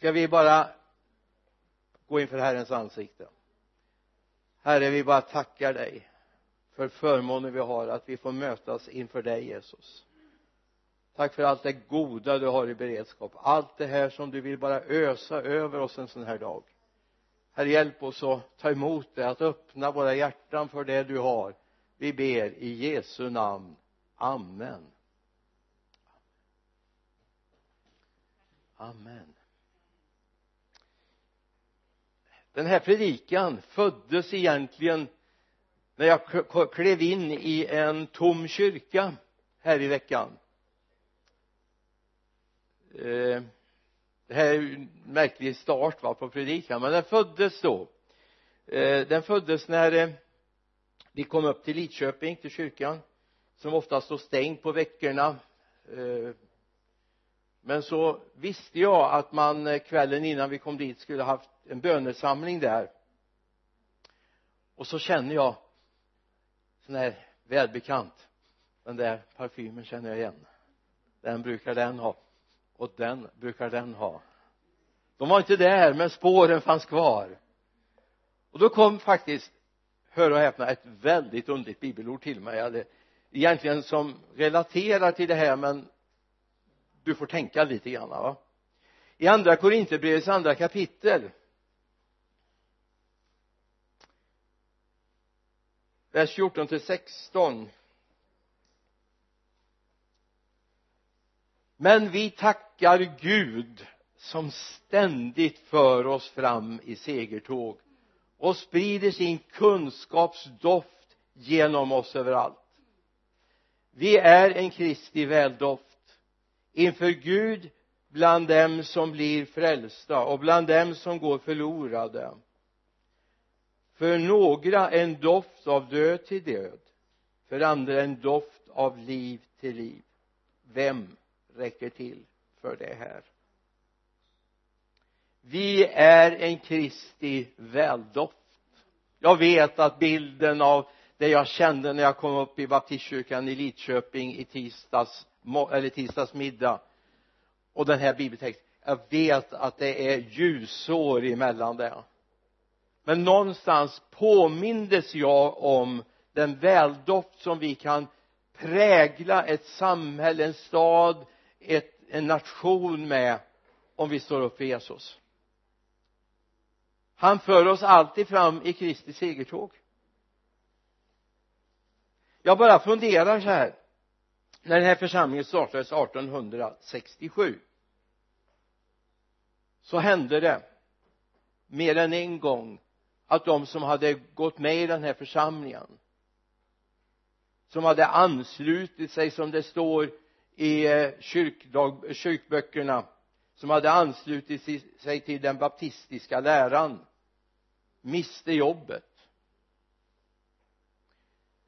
ska vi bara gå inför Herrens ansikte? Herre vi bara tackar dig för förmånen vi har att vi får mötas inför dig Jesus. Tack för allt det goda du har i beredskap. Allt det här som du vill bara ösa över oss en sån här dag. Herre hjälp oss att ta emot det att öppna våra hjärtan för det du har. Vi ber i Jesu namn. Amen. Amen. Den här predikan föddes egentligen när jag klev in i en tom kyrka här i veckan. Eh, det här är ju en märklig start va på predikan men den föddes då. Eh, den föddes när eh, vi kom upp till Lidköping till kyrkan som ofta står stängd på veckorna. Eh, men så visste jag att man eh, kvällen innan vi kom dit skulle haft en bönesamling där. Och så känner jag sån här välbekant. Den där parfymen känner jag igen. Den brukar den ha. Och den brukar den ha. De var inte där men spåren fanns kvar. Och då kom faktiskt hör och häpna ett väldigt underligt bibelord till mig. Eller egentligen som relaterar till det här men du får tänka lite grann va? I andra korinthierbrevets andra kapitel vers 14 till 16 men vi tackar Gud som ständigt för oss fram i segertåg och sprider sin kunskapsdoft genom oss överallt. Vi är en Kristi väldoft inför Gud bland dem som blir frälsta och bland dem som går förlorade för några en doft av död till död för andra en doft av liv till liv. Vem räcker till för det här? Vi är en Kristi väldoft. Jag vet att bilden av det jag kände när jag kom upp i baptistkyrkan i Lidköping i tisdags eller tisdags middag och den här bibeltexten jag vet att det är ljusår emellan det men någonstans påmindes jag om den väldoft som vi kan prägla ett samhälle, en stad, ett, en nation med om vi står upp för Jesus. Han för oss alltid fram i Kristi segertåg. Jag bara funderar så här. När den här församlingen startades 1867 så hände det mer än en gång att de som hade gått med i den här församlingen som hade anslutit sig som det står i eh, kyrkdag, kyrkböckerna som hade anslutit sig till den baptistiska läran miste jobbet.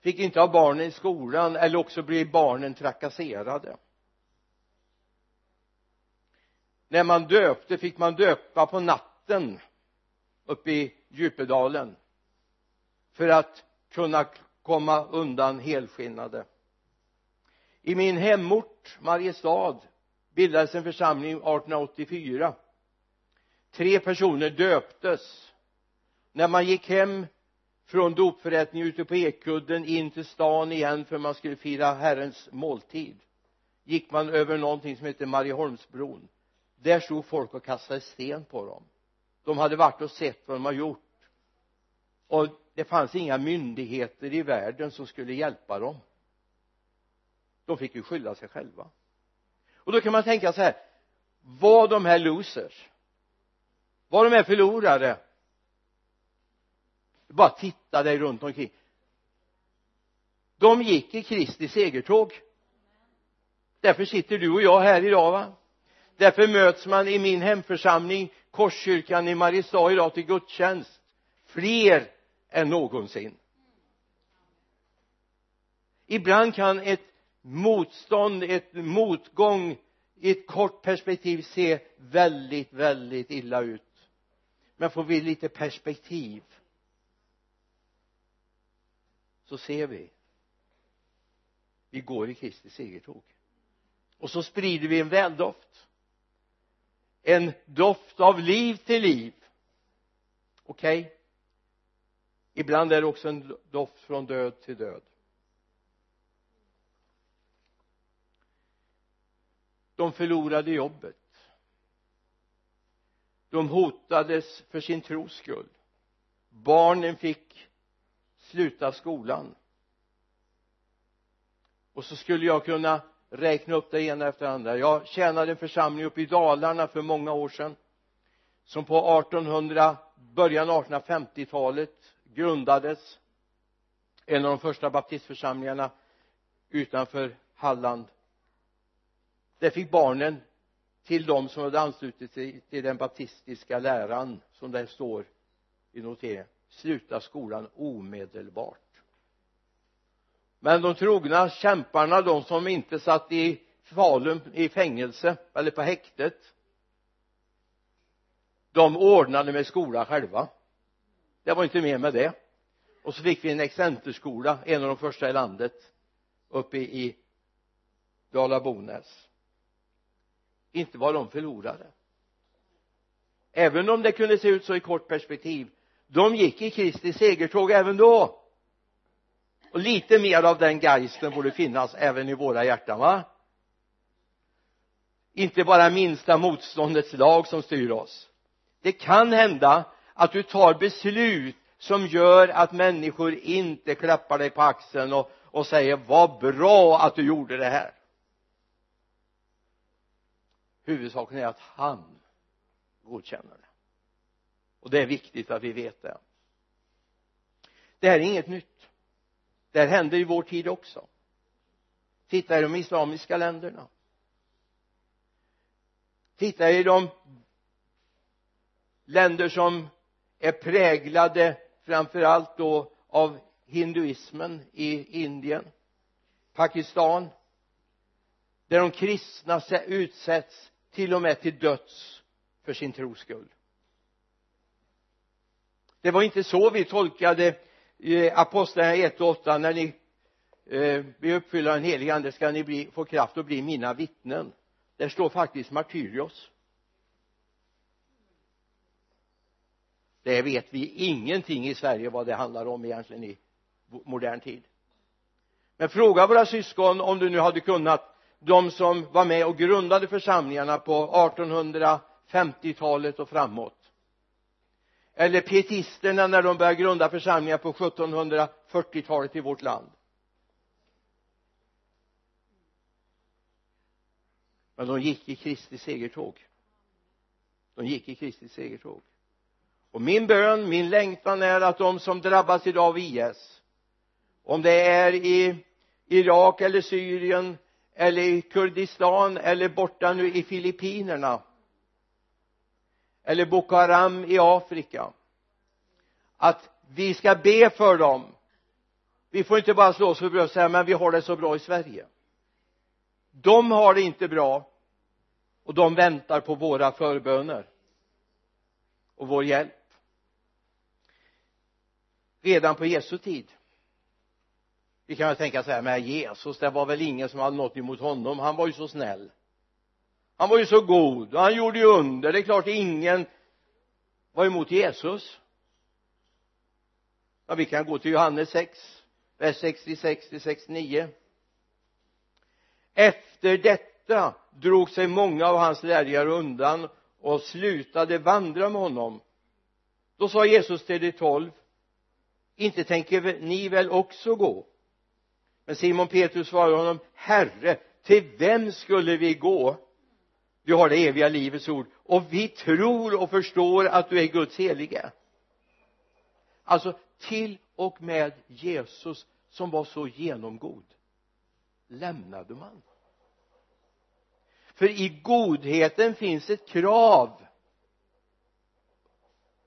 Fick inte ha barnen i skolan eller också blev barnen trakasserade. När man döpte fick man döpa på natten uppe i Djupedalen för att kunna komma undan helskinnade. I min hemort Mariestad bildades en församling 1884 tre personer döptes när man gick hem från dopförrättningen ute på Ekudden in till stan igen för man skulle fira Herrens måltid. Gick man över någonting som heter Marieholmsbron. Där stod folk och kastade sten på dem de hade varit och sett vad de har gjort. Och det fanns inga myndigheter i världen som skulle hjälpa dem. De fick ju skylla sig själva. Och då kan man tänka så här var de här losers? Var de här förlorare? Bara titta dig runt omkring. De gick i Kristi segertåg. Därför sitter du och jag här idag va? Därför möts man i min hemförsamling Korskyrkan i Mariestad idag till gudstjänst fler än någonsin. Ibland kan ett motstånd, ett motgång i ett kort perspektiv se väldigt, väldigt illa ut. Men får vi lite perspektiv så ser vi. Vi går i Kristi segertåg och så sprider vi en väldoft en doft av liv till liv. Okej? Okay? ibland är det också en doft från död till död. De förlorade jobbet. De hotades för sin tros skull. Barnen fick sluta skolan. Och så skulle jag kunna räkna upp det ena efter det andra. Jag tjänade en församling uppe i Dalarna för många år sedan som på 1800 början av 1850-talet grundades en av de första baptistförsamlingarna utanför Halland. Där fick barnen till de som hade anslutit sig till den baptistiska läran som det står i noteringen. Sluta skolan omedelbart men de trogna kämparna de som inte satt i Falun i fängelse eller på häktet de ordnade med skola själva. Det var inte mer med det. Och så fick vi en excenterskola en av de första i landet uppe i Dala-Bonäs inte var de förlorade även om det kunde se ut så i kort perspektiv de gick i Kristi segertåg även då och lite mer av den geisten borde finnas även i våra hjärtan va? Inte bara minsta motståndets lag som styr oss. Det kan hända att du tar beslut som gör att människor inte klappar dig på axeln och, och säger vad bra att du gjorde det här. Huvudsaken är att han godkänner det. Och det är viktigt att vi vet det. Det här är inget nytt det här händer i vår tid också. Titta i de islamiska länderna. Titta i de länder som är präglade framför allt då av hinduismen i Indien Pakistan där de kristna utsätts till och med till döds för sin tros skull. Det var inte så vi tolkade i apostlagärningarna 1 och 8 när ni eh, blir uppfyllda av den helige ande ska ni bli, få kraft att bli mina vittnen. Där står faktiskt martyrios. Det vet vi ingenting i Sverige vad det handlar om egentligen i modern tid. Men fråga våra syskon om du nu hade kunnat de som var med och grundade församlingarna på 1850-talet och framåt eller pietisterna när de började grunda församlingar på 1740-talet i vårt land. Men de gick i Kristi segertåg. De gick i Kristi segertåg. Och min bön, min längtan är att de som drabbas idag av IS om det är i Irak eller Syrien eller i Kurdistan eller borta nu i Filippinerna eller Boko Haram i Afrika att vi ska be för dem. Vi får inte bara slå oss för bröstet och säga men vi har det så bra i Sverige. De har det inte bra och de väntar på våra förböner och vår hjälp. Redan på Jesu tid vi kan väl tänka så här men Jesus det var väl ingen som hade något emot honom. Han var ju så snäll han var ju så god. Och han gjorde ju under. Det är klart ingen var emot Jesus. Ja vi kan gå till Johannes 6 vers 66 till 69 efter detta drog sig många av hans lärjungar undan och slutade vandra med honom. Då sa Jesus till de tolv inte tänker ni väl också gå? Men Simon Petrus svarade honom herre till vem skulle vi gå? Vi har det eviga livets ord. Och vi tror och förstår att du är Guds helige. Alltså till och med Jesus som var så genomgod lämnade man. För i godheten finns ett krav.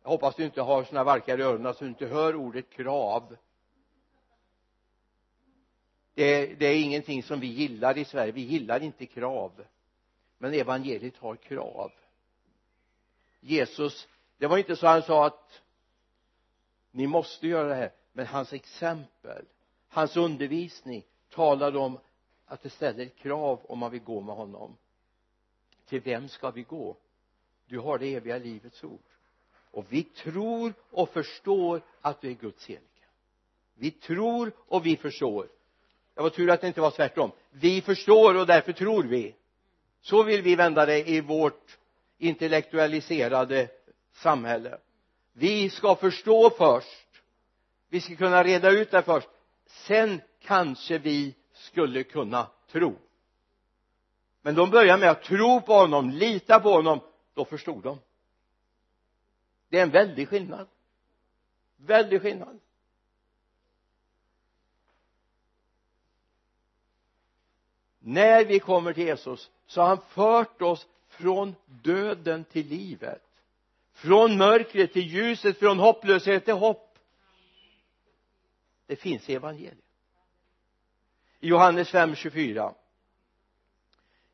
Jag hoppas du inte har såna varkar i öronen så du inte hör ordet krav. Det, det är ingenting som vi gillar i Sverige. Vi gillar inte krav men evangeliet har krav. Jesus det var inte så han sa att ni måste göra det här. Men hans exempel hans undervisning talade om att det ställer krav om man vill gå med honom. Till vem ska vi gå? Du har det eviga livets ord. Och vi tror och förstår att du är Guds helige. Vi tror och vi förstår. Det var tur att det inte var tvärtom. Vi förstår och därför tror vi så vill vi vända det i vårt intellektualiserade samhälle. Vi ska förstå först. Vi ska kunna reda ut det först. Sen kanske vi skulle kunna tro. Men de börjar med att tro på honom, lita på honom då förstod de. Det är en väldig skillnad. Väldig skillnad. När vi kommer till Jesus så har han fört oss från döden till livet. Från mörkret till ljuset, från hopplöshet till hopp. Det finns i evangeliet. I Johannes 5, 24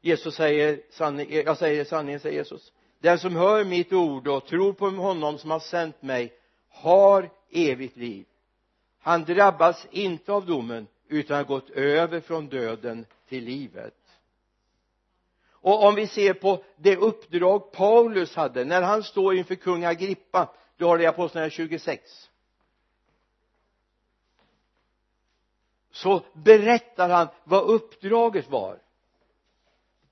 Jesus säger sanning, eh, jag säger sanningen säger Jesus den som hör mitt ord och tror på honom som har sänt mig har evigt liv. Han drabbas inte av domen utan har gått över från döden till livet. Och om vi ser på det uppdrag Paulus hade när han står inför kung Agrippa du har det i apostlagärningarna 26 så berättar han vad uppdraget var.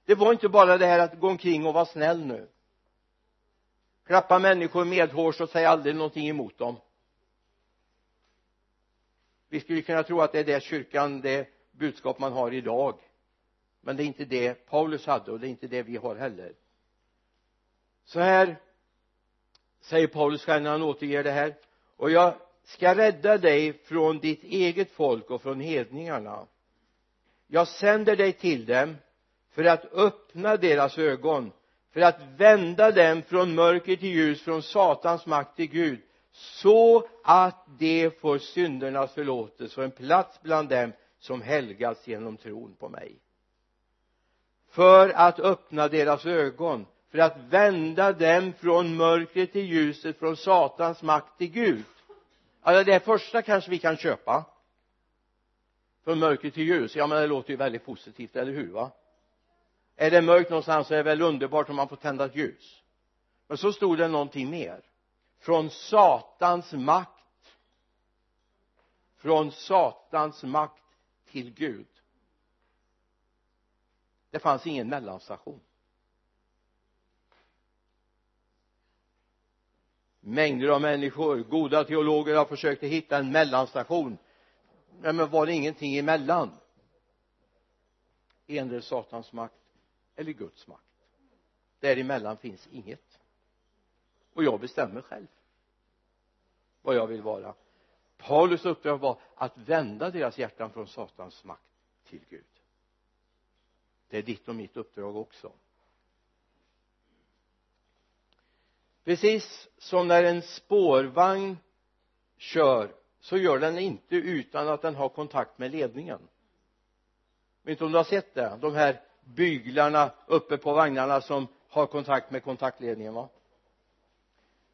Det var inte bara det här att gå omkring och vara snäll nu. Klappa människor medhårs och säga aldrig någonting emot dem. Vi skulle kunna tro att det är det kyrkan det budskap man har idag men det är inte det Paulus hade och det är inte det vi har heller. Så här säger Paulus själv när han återger det här? Och jag ska rädda dig från ditt eget folk och från hedningarna. Jag sänder dig till dem för att öppna deras ögon för att vända dem från mörker till ljus från satans makt till Gud så att de får syndernas förlåtelse och en plats bland dem som helgats genom tron på mig för att öppna deras ögon för att vända dem från mörkret till ljuset från satans makt till Gud. Alltså det första kanske vi kan köpa. Från mörker till ljus. Ja men det låter ju väldigt positivt, eller hur va? Är det mörkt någonstans så är det väl underbart om man får tända ett ljus. Men så stod det någonting mer. Från satans makt från satans makt till Gud det fanns ingen mellanstation. Mängder av människor, goda teologer har försökt att hitta en mellanstation. Nej men var det ingenting emellan? Endera satans makt eller Guds makt. Däremellan finns inget. Och jag bestämmer själv vad jag vill vara. Paulus uppdrag var att vända deras hjärtan från satans makt till Gud det är ditt och mitt uppdrag också. Precis som när en spårvagn kör så gör den inte utan att den har kontakt med ledningen. Men vet inte om du har sett det? De här byglarna uppe på vagnarna som har kontakt med kontaktledningen va?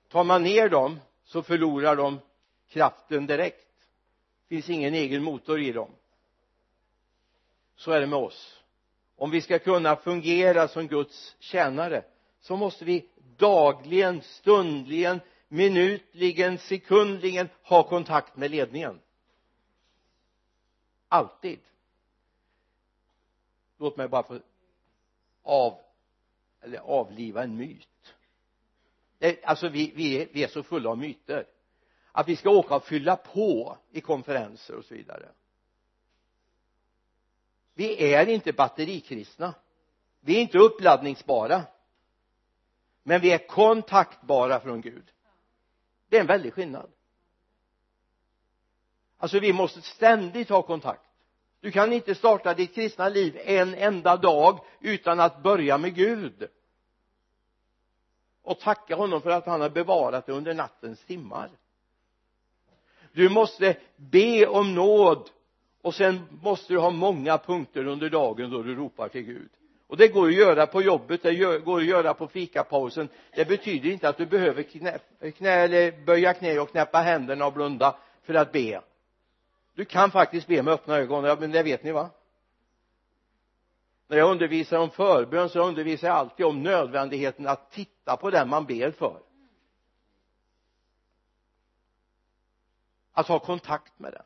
Tar man ner dem så förlorar de kraften direkt. Finns ingen egen motor i dem. Så är det med oss om vi ska kunna fungera som Guds tjänare så måste vi dagligen, stundligen, minutligen, sekundligen ha kontakt med ledningen. Alltid. Låt mig bara få av eller avliva en myt. Alltså vi, vi, är, vi är så fulla av myter att vi ska åka och fylla på i konferenser och så vidare vi är inte batterikristna. Vi är inte uppladdningsbara. Men vi är kontaktbara från Gud. Det är en väldig skillnad. Alltså vi måste ständigt ha kontakt. Du kan inte starta ditt kristna liv en enda dag utan att börja med Gud. Och tacka honom för att han har bevarat dig under nattens timmar. Du måste be om nåd och sen måste du ha många punkter under dagen då du ropar till Gud. Och det går att göra på jobbet, det går att göra på fikapausen. Det betyder inte att du behöver knä, knä eller böja knä och knäppa händerna och blunda för att be. Du kan faktiskt be med öppna ögon, ja men det vet ni va? När jag undervisar om förbön så undervisar jag alltid om nödvändigheten att titta på den man ber för. Att ha kontakt med den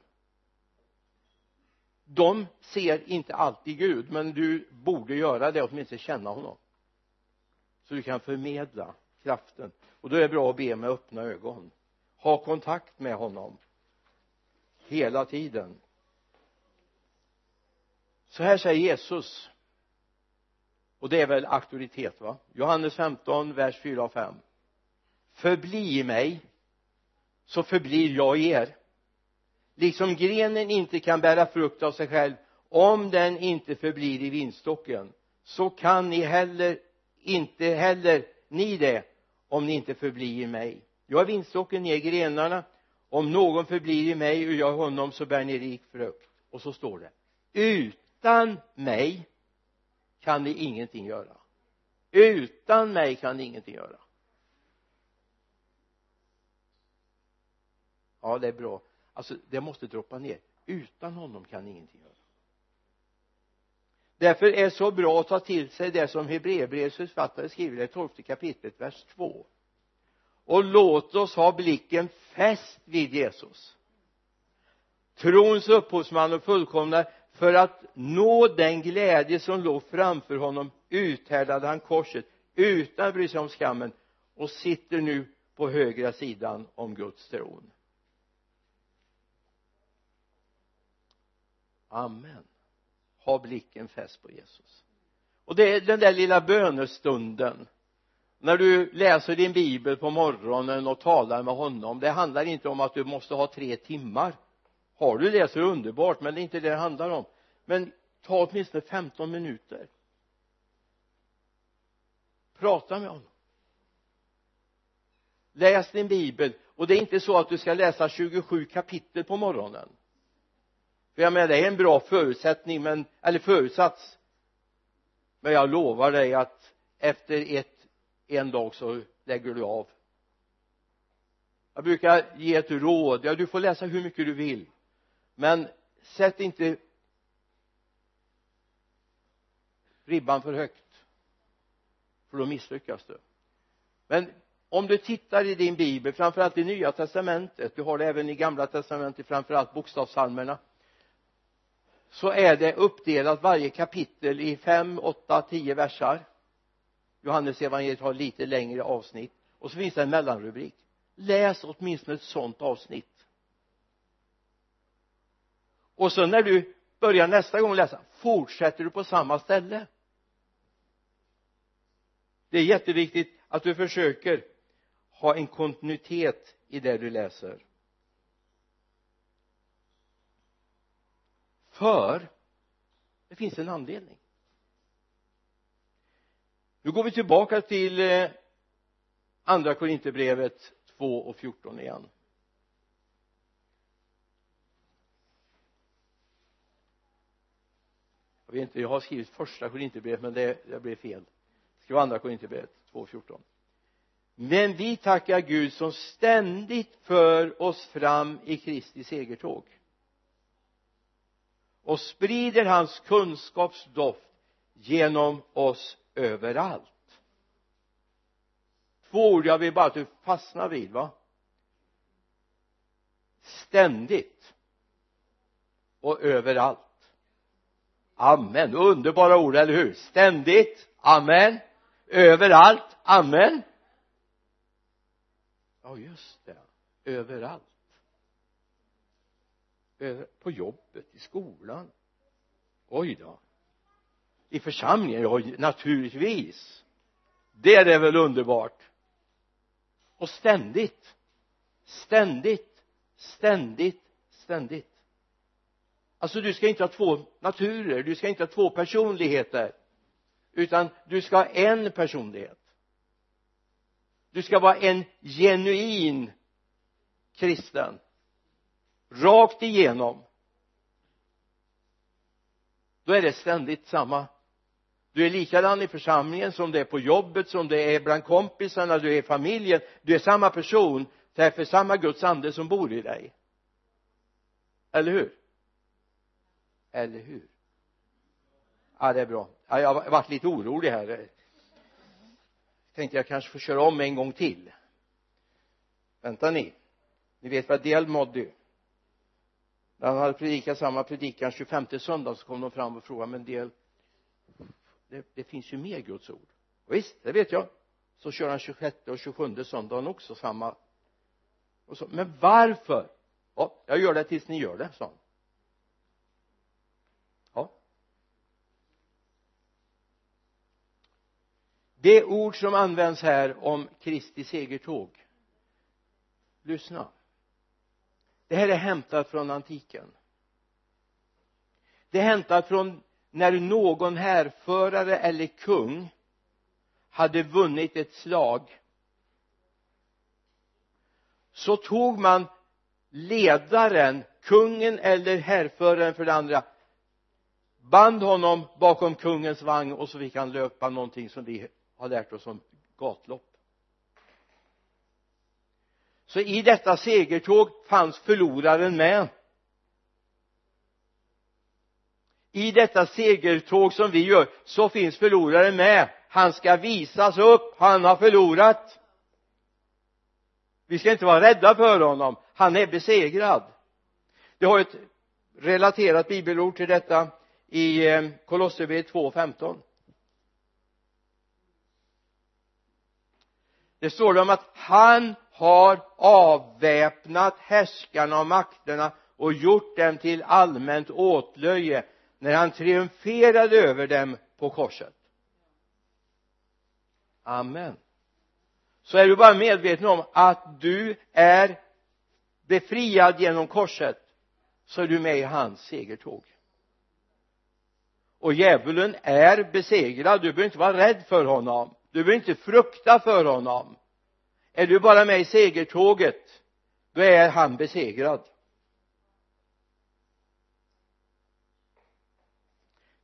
de ser inte alltid Gud men du borde göra det åtminstone känna honom. Så du kan förmedla kraften. Och då är det bra att be med öppna ögon. Ha kontakt med honom. Hela tiden. Så här säger Jesus. Och det är väl auktoritet va? Johannes 15 vers 4 och 5 förbli i mig så förblir jag i er liksom grenen inte kan bära frukt av sig själv om den inte förblir i vinstocken så kan ni heller inte heller ni det om ni inte förblir i mig. Jag är vinstocken, ni är grenarna. Om någon förblir i mig och jag honom så bär ni rik frukt. Och så står det utan mig kan ni ingenting göra. Utan mig kan ni ingenting göra. Ja det är bra alltså det måste droppa ner. Utan honom kan ingenting göra. Därför är det så bra att ta till sig det som Hebreerbrevets författare skriver i det tolfte kapitlet vers 2 och låt oss ha blicken fäst vid Jesus. Trons upphovsman och fullkomnare för att nå den glädje som låg framför honom uthärdade han korset utan att bry sig om skammen och sitter nu på högra sidan om Guds tron. Amen. Ha blicken fäst på Jesus. Och det är den där lilla bönestunden. När du läser din bibel på morgonen och talar med honom. Det handlar inte om att du måste ha tre timmar. Har du det så är det underbart men det är inte det det handlar om. Men ta åtminstone 15 minuter. Prata med honom. Läs din bibel. Och det är inte så att du ska läsa 27 kapitel på morgonen för jag menar det är en bra förutsättning men eller förutsats. Men jag lovar dig att efter ett en dag så lägger du av. Jag brukar ge ett råd. Ja du får läsa hur mycket du vill. Men sätt inte ribban för högt för då misslyckas du. Men om du tittar i din bibel framförallt i nya testamentet du har det även i gamla testamentet framförallt bokstavsalmerna så är det uppdelat varje kapitel i fem, åtta, tio versar. Johannes evangeliet har lite längre avsnitt. Och så finns det en mellanrubrik. Läs åtminstone ett sådant avsnitt. Och så när du börjar nästa gång läsa fortsätter du på samma ställe. Det är jätteviktigt att du försöker ha en kontinuitet i det du läser. För det finns en anledning. Nu går vi tillbaka till eh, andra korinterbrevet 2 och 14 igen. Jag vet inte, jag har skrivit första korinterbrevet men det, det blev fel. Det ska vara andra korinterbrevet 2 och 14 men vi tackar Gud som ständigt för oss fram i Kristi segertåg och sprider hans kunskapsdoft genom oss överallt. Två ord jag vill bara att du fastnar vid va? Ständigt och överallt. Amen. Underbara ord eller hur? Ständigt amen. Överallt amen. Ja just det. Överallt. Eh, på jobbet, i skolan. Oj då. I församlingen, ja naturligtvis. Det är väl underbart. Och ständigt ständigt ständigt ständigt. Alltså du ska inte ha två naturer du ska inte ha två personligheter utan du ska ha en personlighet. Du ska vara en genuin kristen rakt igenom då är det ständigt samma. Du är likadan i församlingen som det är på jobbet som det är bland kompisarna du är i familjen. Du är samma person därför samma Guds ande som bor i dig. Eller hur? Eller hur? Ja det är bra. Ja, jag har varit lite orolig här. Tänkte jag kanske får köra om en gång till. Vänta ni. Ni vet vad del mådde när han hade predikat samma predikan 25 söndag så kom de fram och frågade men del det, det finns ju mer Guds ord. Och visst det vet jag. Så kör han 26 och 27 söndagen också samma. Och så, men varför? Ja, jag gör det tills ni gör det sa han. Ja. Det ord som används här om Kristi segertåg lyssna det här är hämtat från antiken. Det är hämtat från när någon härförare eller kung hade vunnit ett slag. Så tog man ledaren kungen eller härföraren för det andra band honom bakom kungens vagn och så fick han löpa någonting som vi har lärt oss om gatlopp så i detta segertåg fanns förloraren med. I detta segertåg som vi gör så finns förloraren med. Han ska visas upp. Han har förlorat. Vi ska inte vara rädda för honom. Han är besegrad. Det har ett relaterat bibelord till detta i eh, Kolosserbrevet 2.15 det står det om att han har avväpnat härskarna och makterna och gjort dem till allmänt åtlöje när han triumferade över dem på korset. Amen. Så är du bara medveten om att du är befriad genom korset så är du med i hans segertåg. Och djävulen är besegrad. Du behöver inte vara rädd för honom du behöver inte frukta för honom. Är du bara med i segertåget då är han besegrad.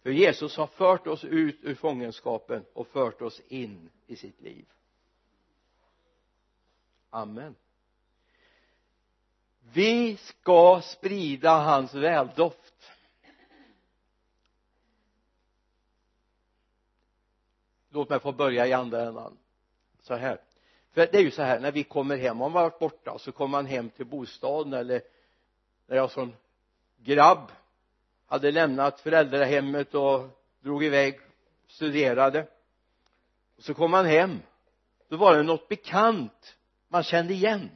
För Jesus har fört oss ut ur fångenskapen och fört oss in i sitt liv. Amen. Vi ska sprida hans väldoft. Låt mig få börja i andra ändan. Så här. För det är ju så här när vi kommer hem om man varit borta så kommer man hem till bostaden eller när jag som grabb hade lämnat föräldrahemmet och drog iväg studerade. Och så kom man hem. Då var det något bekant man kände igen.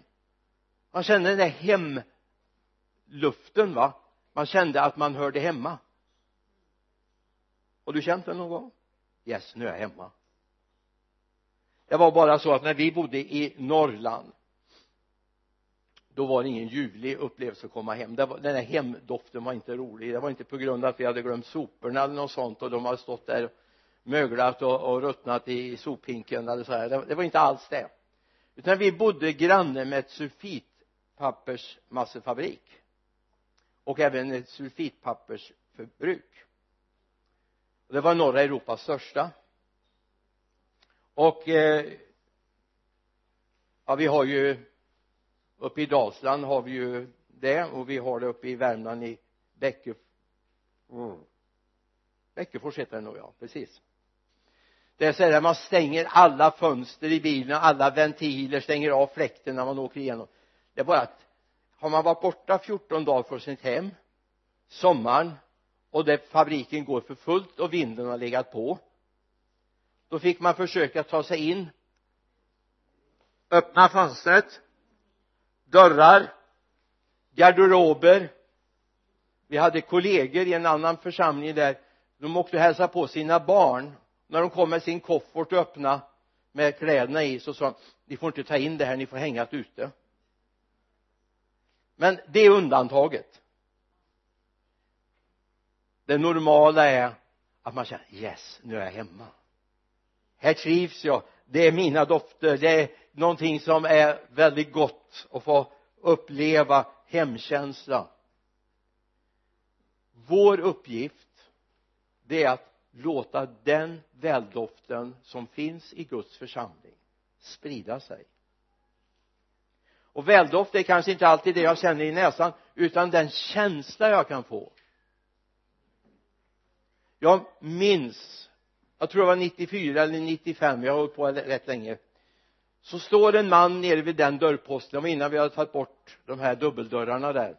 Man kände den där hemluften va? Man kände att man hörde hemma. Har du känt det någon gång? Yes nu är jag hemma. Det var bara så att när vi bodde i Norrland då var det ingen ljuvlig upplevelse att komma hem. Var, den där hemdoften var inte rolig. Det var inte på grund av att vi hade glömt soporna eller något sånt och de hade stått där möglat och, och ruttnat i sophinken eller så här. Det, det var inte alls det. Utan vi bodde granne med ett sulfitpappersmassefabrik och även ett sulfitpappersförbruk det var norra Europas största. Och eh, ja vi har ju uppe i Dalsland har vi ju det och vi har det uppe i Värmland i Bäcke mm. Bäckefors heter det nog ja precis. Det är så här man stänger alla fönster i bilen alla ventiler stänger av fläkten när man åker igenom. Det är bara att har man varit borta 14 dagar från sitt hem sommaren och där fabriken går för fullt och vinden har legat på. Då fick man försöka ta sig in. Öppna fönstret. Dörrar. Garderober. Vi hade kollegor i en annan församling där. De åkte och hälsade på sina barn. När de kom med sin koffert och öppna med kläderna i så sa de ni får inte ta in det här ni får hänga det ute. Men det är undantaget det normala är att man känner yes nu är jag hemma. Här trivs jag. Det är mina dofter. Det är någonting som är väldigt gott att få uppleva hemkänsla. Vår uppgift det är att låta den väldoften som finns i Guds församling sprida sig. Och väldoft är kanske inte alltid det jag känner i näsan utan den känsla jag kan få jag minns jag tror det var 94 eller 95 jag har hållit på rätt länge. Så står en man nere vid den dörrposten innan vi hade tagit bort de här dubbeldörrarna där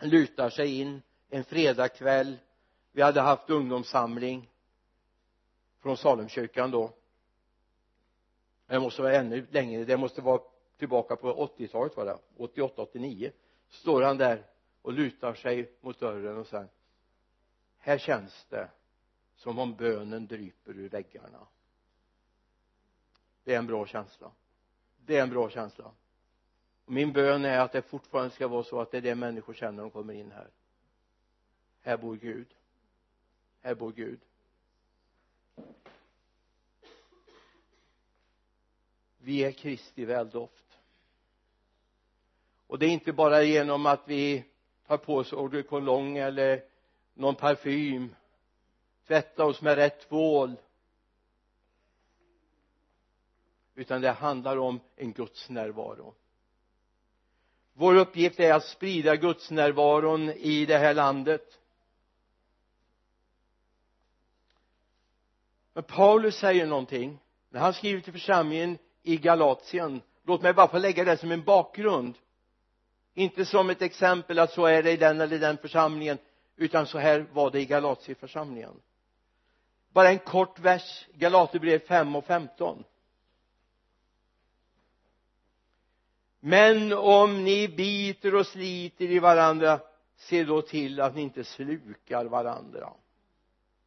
lutar sig in en fredagkväll. Vi hade haft ungdomssamling från Salemkyrkan då. Det måste vara ännu längre det måste vara tillbaka på 80-talet var det 88, 89 står han där och lutar sig mot dörren och säger här känns det som om bönen dryper ur väggarna. Det är en bra känsla. Det är en bra känsla. Och min bön är att det fortfarande ska vara så att det är det människor känner när de kommer in här. Här bor Gud. Här bor Gud. Vi är Kristi väldoft. Och det är inte bara genom att vi tar på oss eau de cologne eller någon parfym. Tvätta oss med rätt tvål. Utan det handlar om en Guds närvaro. Vår uppgift är att sprida Guds närvaron i det här landet. Men Paulus säger någonting när han skriver till församlingen i Galatien. Låt mig bara få lägga det som en bakgrund. Inte som ett exempel att så är det i den eller den församlingen utan så här var det i Galatieförsamlingen bara en kort vers Galaterbrev 5 och 15 men om ni biter och sliter i varandra se då till att ni inte slukar varandra.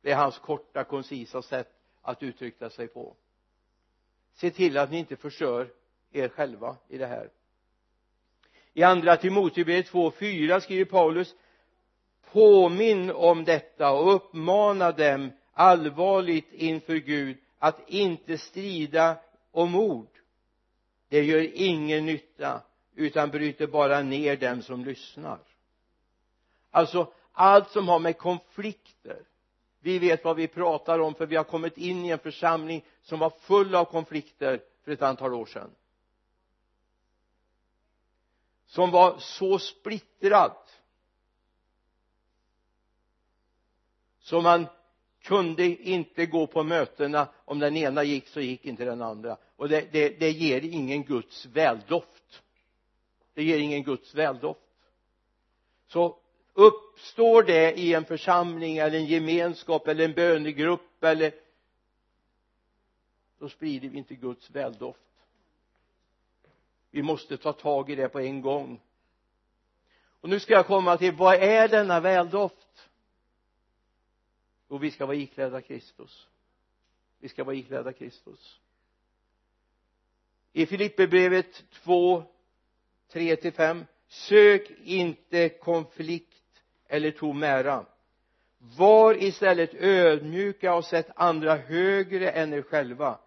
Det är hans korta koncisa sätt att uttrycka sig på. Se till att ni inte förstör er själva i det här. I andra Timoteusbrevet 2.4 skriver Paulus påminn om detta och uppmana dem allvarligt inför Gud att inte strida om ord. Det gör ingen nytta utan bryter bara ner dem som lyssnar. Alltså allt som har med konflikter vi vet vad vi pratar om för vi har kommit in i en församling som var full av konflikter för ett antal år sedan. Som var så splittrad så man kunde inte gå på mötena. Om den ena gick så gick inte den andra. Och det, det, det ger ingen Guds väldoft. Det ger ingen Guds väldoft. Så uppstår det i en församling eller en gemenskap eller en bönegrupp eller då sprider vi inte Guds väldoft. Vi måste ta tag i det på en gång. Och nu ska jag komma till vad är denna väldoft? Och vi ska vara iklädda Kristus. Vi ska vara iklädda Kristus. I Filipperbrevet 2 3 till 5 sök inte konflikt eller tom ära. Var istället ödmjuka och sätt andra högre än er själva.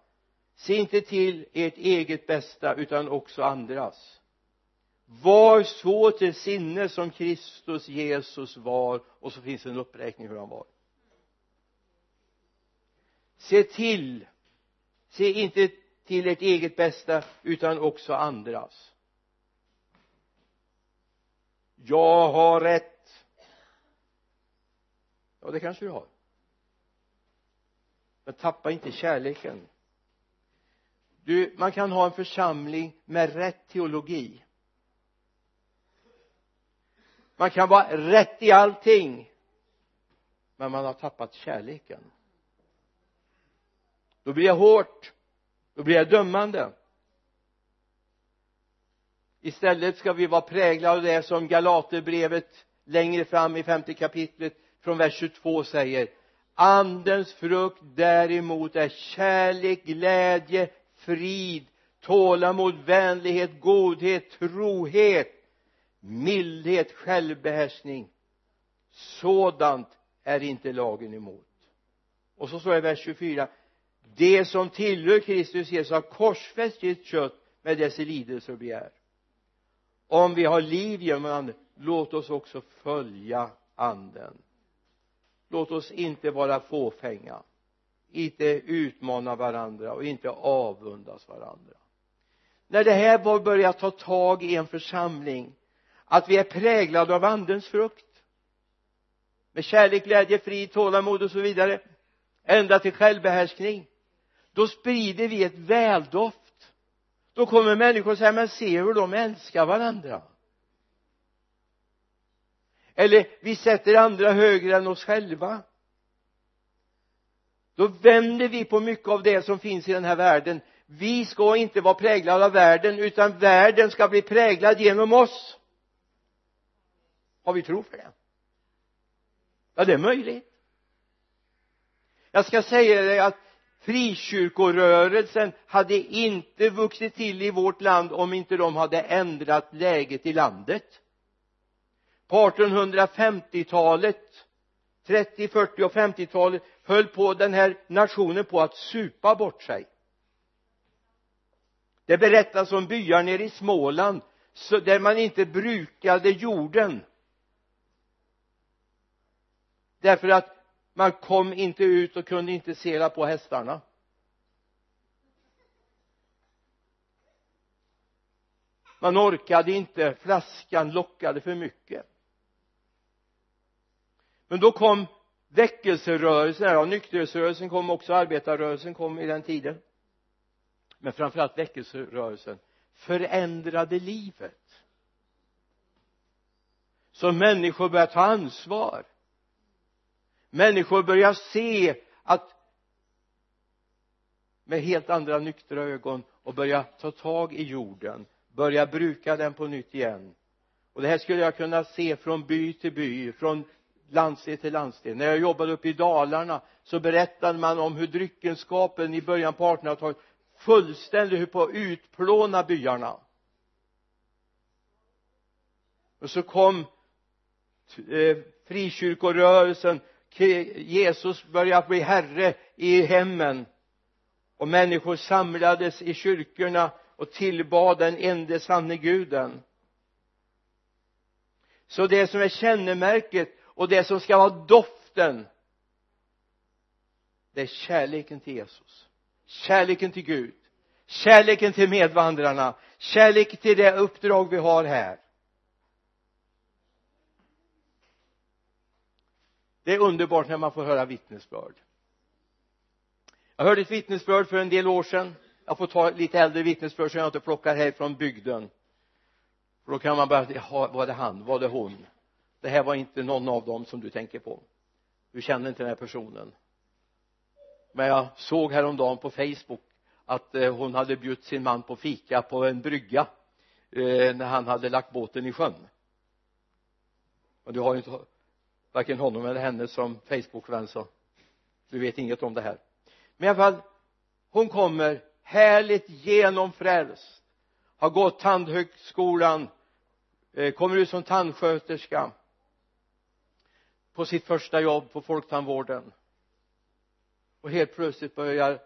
Se inte till ert eget bästa utan också andras. Var så till sinne som Kristus Jesus var och så finns en uppräkning hur han var se till. Se inte till ert eget bästa utan också andras. Jag har rätt. Ja det kanske du har. Men tappa inte kärleken. Du man kan ha en församling med rätt teologi. Man kan vara rätt i allting. Men man har tappat kärleken då blir jag hårt. Då blir jag dömande. Istället ska vi vara präglade av det som Galaterbrevet längre fram i femte kapitlet från vers 22 säger. Andens frukt däremot är kärlek, glädje, frid, tålamod, vänlighet, godhet, trohet, mildhet, självbehärskning. Sådant är inte lagen emot. Och så står det i vers 24 det som tillhör Kristus Jesus har korsfäst sitt kött med dess lidelse och begär. Om vi har liv genom anden låt oss också följa anden. Låt oss inte vara fåfänga inte utmana varandra och inte avundas varandra. När det här börjar ta tag i en församling att vi är präglade av andens frukt med kärlek, glädje, frid, tålamod och så vidare ända till självbehärskning då sprider vi ett väldoft. Då kommer människor och säger men se hur de älskar varandra. Eller vi sätter andra högre än oss själva. Då vänder vi på mycket av det som finns i den här världen. Vi ska inte vara präglade av världen utan världen ska bli präglad genom oss. Har vi tro för det? Ja det är möjligt. Jag ska säga dig att frikyrkorörelsen hade inte vuxit till i vårt land om inte de hade ändrat läget i landet. På 1850-talet 30, 40 och 50-talet höll på den här nationen på att supa bort sig. Det berättas om byar nere i Småland där man inte brukade jorden. Därför att man kom inte ut och kunde inte sela på hästarna. Man orkade inte. Flaskan lockade för mycket. Men då kom väckelserörelsen ja nykterhetsrörelsen kom också arbetarrörelsen kom i den tiden. Men framförallt väckelserörelsen förändrade livet. Så människor började ta ansvar människor börjar se att med helt andra nyktra ögon och börja ta tag i jorden börja bruka den på nytt igen. Och det här skulle jag kunna se från by till by från landsdel till landsdel. När jag jobbade uppe i Dalarna så berättade man om hur dryckenskapen i början på 1800-talet fullständigt höll på att utplåna byarna. Och så kom eh, frikyrkorörelsen Jesus började bli herre i hemmen. Och människor samlades i kyrkorna och tillbad den ende sanne guden. Så det som är kännemärket och det som ska vara doften det är kärleken till Jesus. Kärleken till Gud. Kärleken till medvandrarna. Kärlek till det uppdrag vi har här. Det är underbart när man får höra vittnesbörd. Jag hörde ett vittnesbörd för en del år sedan. Jag får ta lite äldre vittnesbörd så jag inte plockar härifrån bygden. För då kan man bara jaha var det han, var det hon? Det här var inte någon av dem som du tänker på. Du känner inte den här personen. Men jag såg häromdagen på facebook att eh, hon hade bjudit sin man på fika på en brygga eh, när han hade lagt båten i sjön. Och du har ju inte varken honom eller henne som facebookvän så du vet inget om det här. Men i alla fall hon kommer härligt genomfrälst har gått tandhögskolan eh, kommer ut som tandsköterska på sitt första jobb på folktandvården. Och helt plötsligt börjar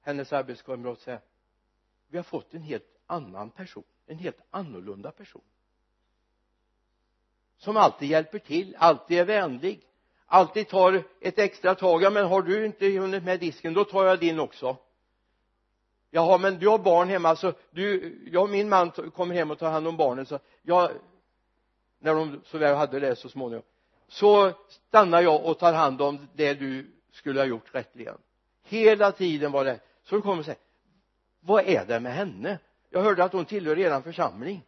hennes arbetskamrat säga vi har fått en helt annan person en helt annorlunda person som alltid hjälper till alltid är vänlig alltid tar ett extra tag. Ja men har du inte hunnit med disken då tar jag din också. Jaha men du har barn hemma så du jag och min man kommer hem och tar hand om barnen så jag när de så väl hade det så småningom så stannar jag och tar hand om det du skulle ha gjort rättligen. Hela tiden var det. Så de kommer och säger vad är det med henne? Jag hörde att hon tillhör eran församling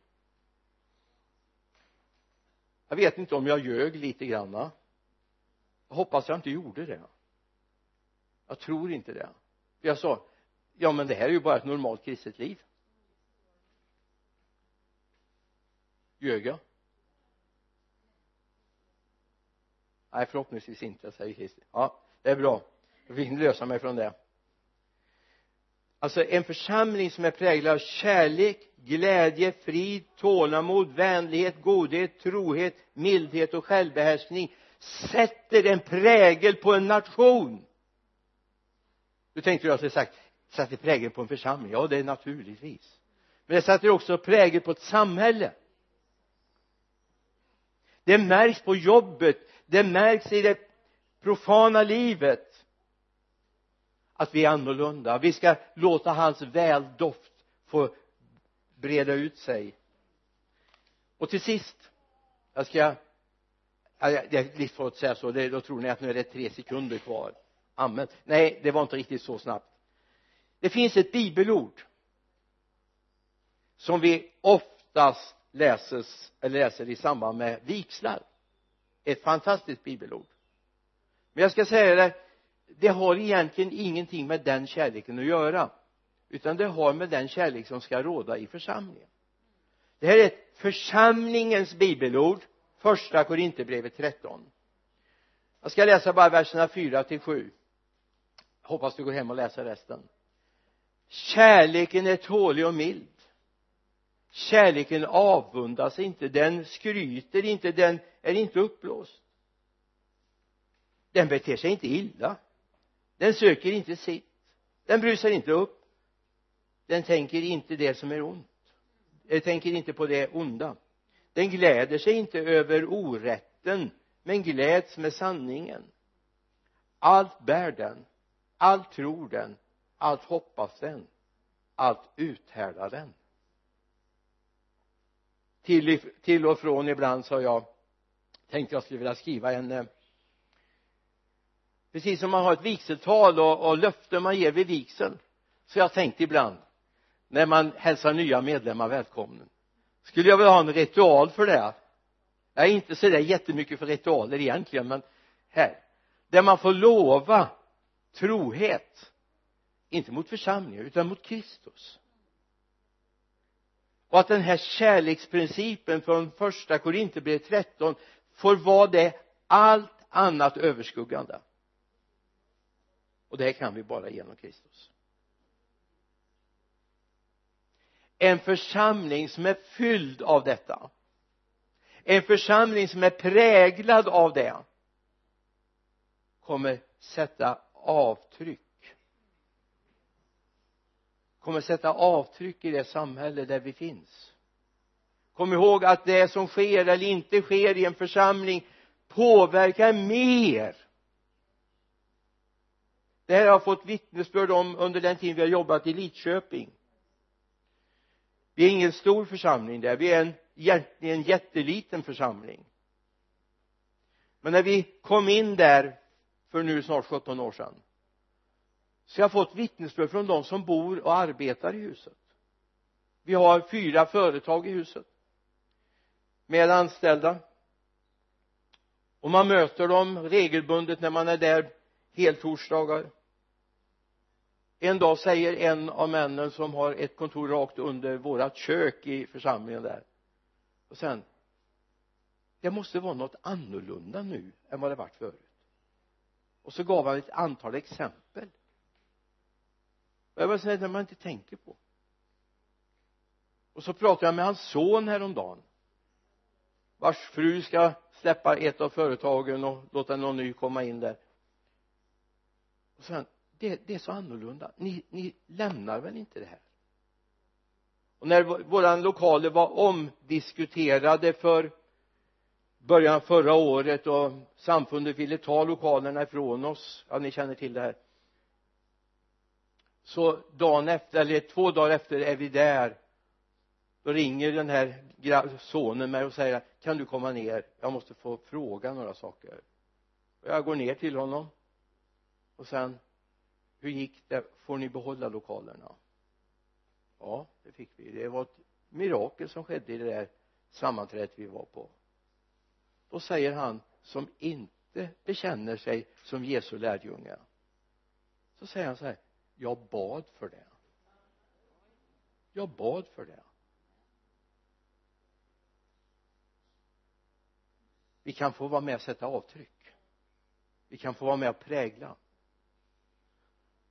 jag vet inte om jag ljög lite granna jag hoppas jag inte gjorde det. Jag tror inte det. För jag sa ja men det här är ju bara ett normalt kristet liv. Ljög jag? Nej förhoppningsvis inte säger Kristin ja det är bra. Jag fick lösa mig från det alltså en församling som är präglad av kärlek glädje, frid, tålamod, vänlighet, godhet, trohet, mildhet och självbehärskning sätter en prägel på en nation. Du tänkte jag att det sagt sätter prägel på en församling. Ja det är naturligtvis. Men det sätter också prägel på ett samhälle. Det märks på jobbet. Det märks i det profana livet att vi är annorlunda. Vi ska låta hans väldoft få breda ut sig. Och till sist jag ska det är lite för att säga så det, då tror ni att nu är det tre sekunder kvar. Amen. Nej det var inte riktigt så snabbt. Det finns ett bibelord som vi oftast läses eller läser i samband med vigslar. Ett fantastiskt bibelord. Men jag ska säga det det har egentligen ingenting med den kärleken att göra utan det har med den kärlek som ska råda i församlingen. Det här är ett församlingens bibelord första Korinthierbrevet 13 jag ska läsa bara verserna 4 till 7 hoppas du går hem och läser resten. Kärleken är tålig och mild. Kärleken avundas inte den skryter inte den är inte uppblåst. Den beter sig inte illa den söker inte sitt. Den brusar inte upp. Den tänker inte det som är ont. Den tänker inte på det onda. Den gläder sig inte över orätten men gläds med sanningen. Allt bär den. Allt tror den. Allt hoppas den. Allt uthärdar den. Till, till och från ibland så har jag tänkt jag skulle vilja skriva en eh, precis som man har ett vigseltal och, och löften man ger vid vigseln så jag tänkt ibland när man hälsar nya medlemmar välkommen skulle jag vilja ha en ritual för det? Jag är inte så där jättemycket för ritualer egentligen men här. Där man får lova trohet. Inte mot församlingen utan mot Kristus. Och att den här kärleksprincipen från första Korinthierbrevet 13 får vara det allt annat överskuggande och det kan vi bara genom Kristus. En församling som är fylld av detta en församling som är präglad av det kommer sätta avtryck. Kommer sätta avtryck i det samhälle där vi finns. Kom ihåg att det som sker eller inte sker i en församling påverkar mer det här har jag fått vittnesbörd om under den tid vi har jobbat i Lidköping. Vi är ingen stor församling där. Vi är en, egentligen en jätteliten församling. Men när vi kom in där för nu snart 17 år sedan så jag har fått vittnesbörd från de som bor och arbetar i huset. Vi har fyra företag i huset med anställda. Och man möter dem regelbundet när man är där heltorsdagar en dag säger en av männen som har ett kontor rakt under vårat kök i församlingen där. Och sen det måste vara något annorlunda nu än vad det varit förut. Och så gav han ett antal exempel. Och jag var sådär när man inte tänker på. Och så pratade jag med hans son häromdagen vars fru ska släppa ett av företagen och låta någon ny komma in där. Och sen det, det är så annorlunda. Ni, ni lämnar väl inte det här? Och när våra lokaler var omdiskuterade för början av förra året och samfundet ville ta lokalerna ifrån oss ja ni känner till det här så dagen efter eller två dagar efter är vi där då ringer den här sonen mig och säger kan du komma ner? Jag måste få fråga några saker. Och jag går ner till honom. Och sen hur gick det? Får ni behålla lokalerna? Ja det fick vi. Det var ett mirakel som skedde i det där sammanträdet vi var på. Då säger han som inte bekänner sig som Jesu lärjunge så säger han så här jag bad för det. Jag bad för det. Vi kan få vara med och sätta avtryck. Vi kan få vara med och prägla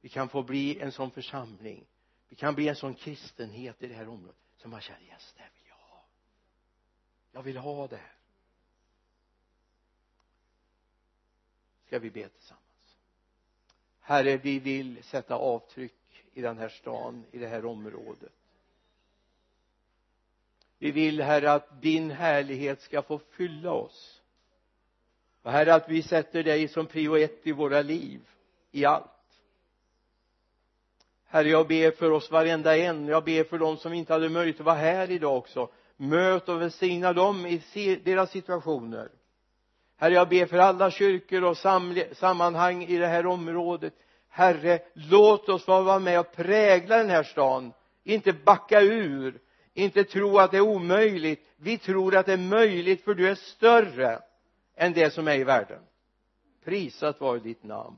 vi kan få bli en sån församling. Vi kan bli en sån kristenhet i det här området som man känner yes, det vill jag ha. Jag vill ha det här. Ska vi be tillsammans? Herre vi vill sätta avtryck i den här stan i det här området. Vi vill herre att din härlighet ska få fylla oss. Och herre att vi sätter dig som prio ett i våra liv i allt herre jag ber för oss varenda en. Jag ber för dem som inte hade möjlighet att vara här idag också. Möt och välsigna dem i deras situationer. Herre jag ber för alla kyrkor och sammanhang i det här området. Herre låt oss få vara med och prägla den här stan. Inte backa ur. Inte tro att det är omöjligt. Vi tror att det är möjligt för du är större än det som är i världen. Prisat vare ditt namn.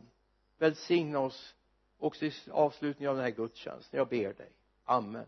Välsigna oss också i avslutningen av den här gudstjänsten jag ber dig. Amen.